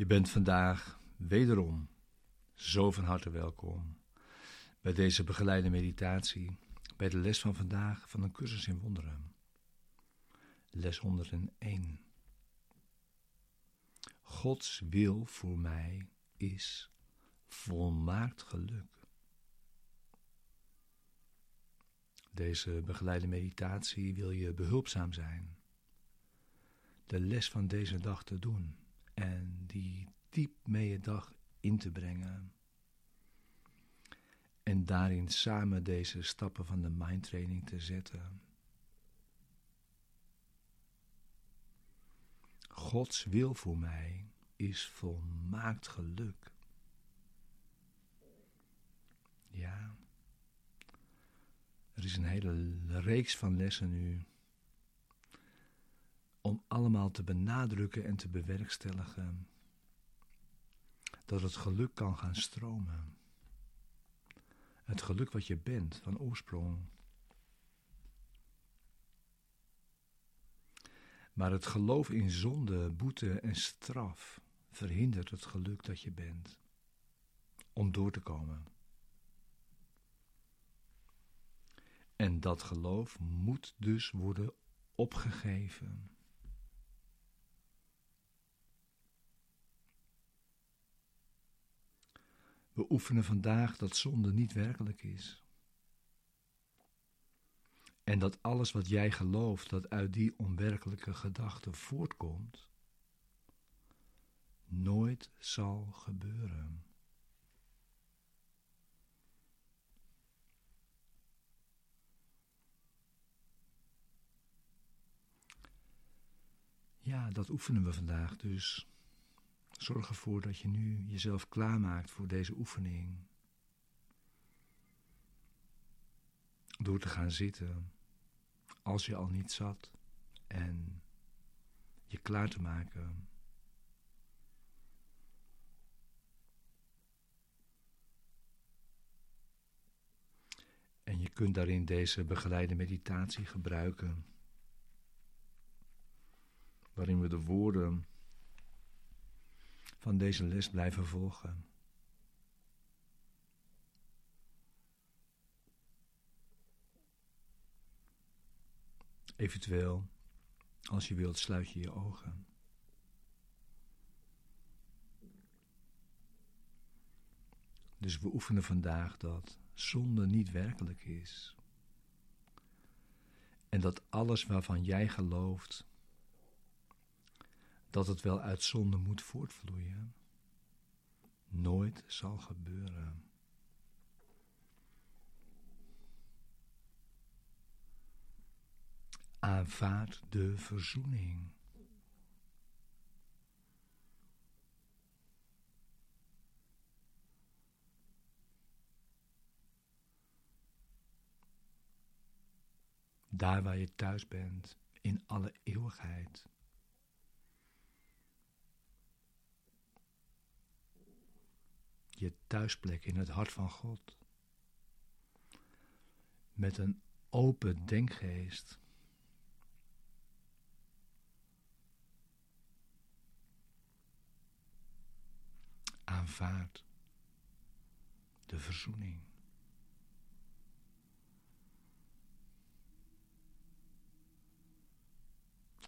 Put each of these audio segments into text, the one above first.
Je bent vandaag wederom zo van harte welkom bij deze begeleide meditatie, bij de les van vandaag van een cursus in wonderen. Les 101. Gods wil voor mij is volmaakt geluk. Deze begeleide meditatie wil je behulpzaam zijn. De les van deze dag te doen en die diep mee je dag in te brengen. En daarin samen deze stappen van de mindtraining te zetten. Gods wil voor mij is volmaakt geluk. Ja, er is een hele reeks van lessen nu om allemaal te benadrukken en te bewerkstelligen dat het geluk kan gaan stromen. Het geluk wat je bent van oorsprong. Maar het geloof in zonde, boete en straf verhindert het geluk dat je bent om door te komen. En dat geloof moet dus worden opgegeven. We oefenen vandaag dat zonde niet werkelijk is. En dat alles wat jij gelooft dat uit die onwerkelijke gedachte voortkomt, nooit zal gebeuren. Ja, dat oefenen we vandaag dus. Zorg ervoor dat je nu jezelf klaarmaakt voor deze oefening. Door te gaan zitten, als je al niet zat, en je klaar te maken. En je kunt daarin deze begeleide meditatie gebruiken, waarin we de woorden van deze les blijven volgen. Eventueel, als je wilt, sluit je je ogen. Dus we oefenen vandaag dat zonde niet werkelijk is. En dat alles waarvan jij gelooft dat het wel uit zonde moet voortvloeien, nooit zal gebeuren. Aanvaard de verzoening. Daar waar je thuis bent, in alle eeuwigheid. Je thuisplek in het hart van God. Met een open denkgeest. Aanvaard de verzoening.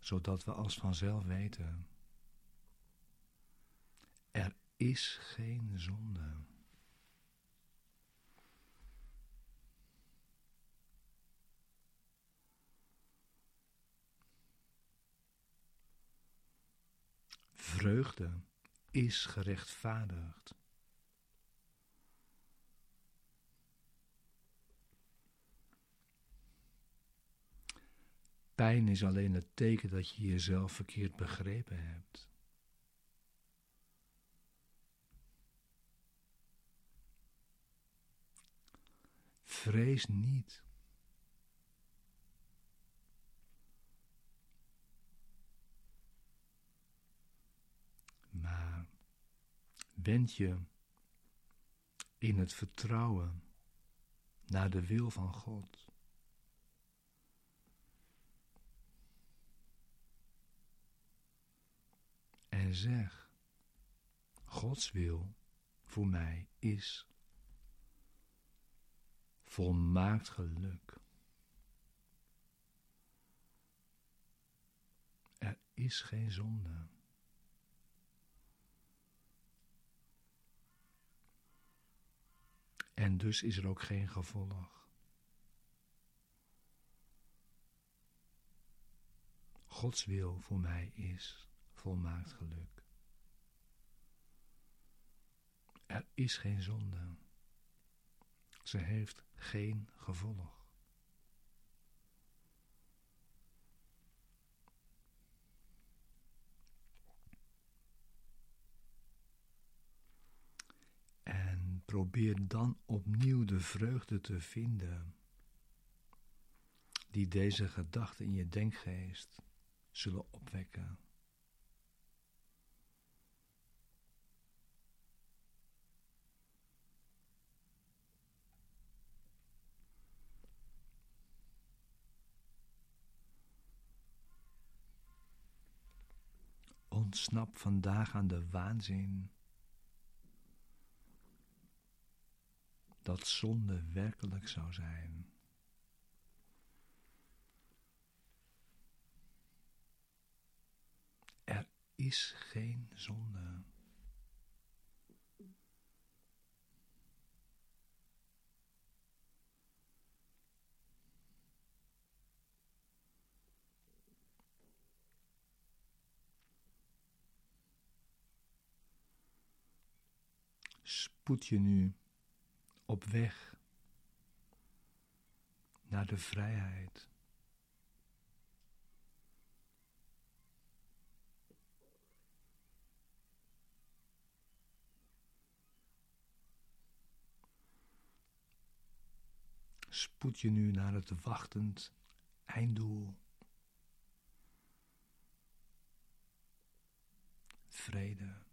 Zodat we als vanzelf weten is geen zonde. Vreugde is gerechtvaardigd. Pijn is alleen het teken dat je jezelf verkeerd begrepen hebt. Vrees niet. Maar wend je in het vertrouwen naar de wil van God. En zeg, Gods wil voor mij is volmaakt geluk. Er is geen zonde. En dus is er ook geen gevolg. Gods wil voor mij is volmaakt geluk. Er is geen zonde. Ze heeft geen gevolg. En probeer dan opnieuw de vreugde te vinden die deze gedachten in je denkgeest zullen opwekken. Ontsnap vandaag aan de waanzin dat zonde werkelijk zou zijn. Er is geen zonde. Spoed je nu op weg naar de vrijheid. Spoed je nu naar het wachtend einddoel. Vrede.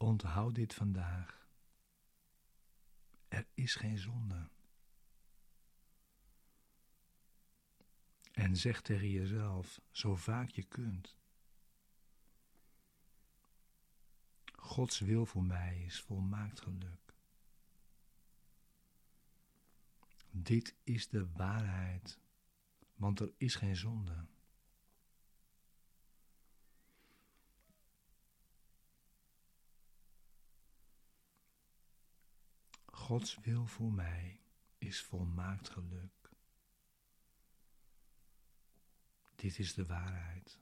Onthoud dit vandaag. Er is geen zonde. En zeg tegen jezelf zo vaak je kunt. Gods wil voor mij is volmaakt geluk. Dit is de waarheid, want er is geen zonde. Gods wil voor mij is volmaakt geluk. Dit is de waarheid.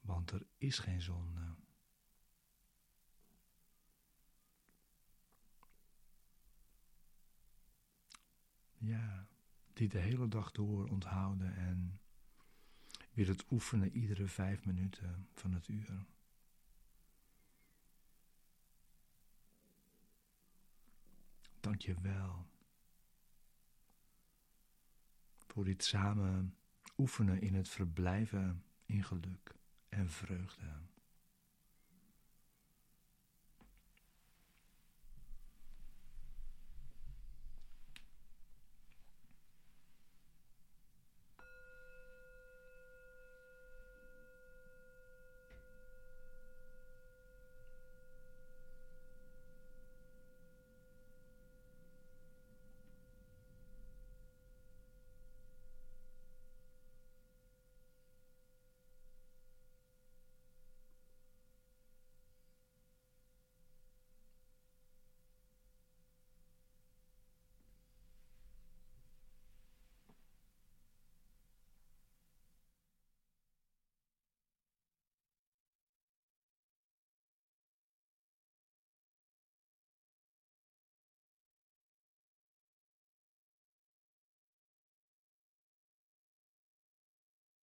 Want er is geen zonde. Ja, dit de hele dag door onthouden en weer het oefenen iedere vijf minuten van het uur. Dank je wel voor dit samen oefenen in het verblijven in geluk en vreugde.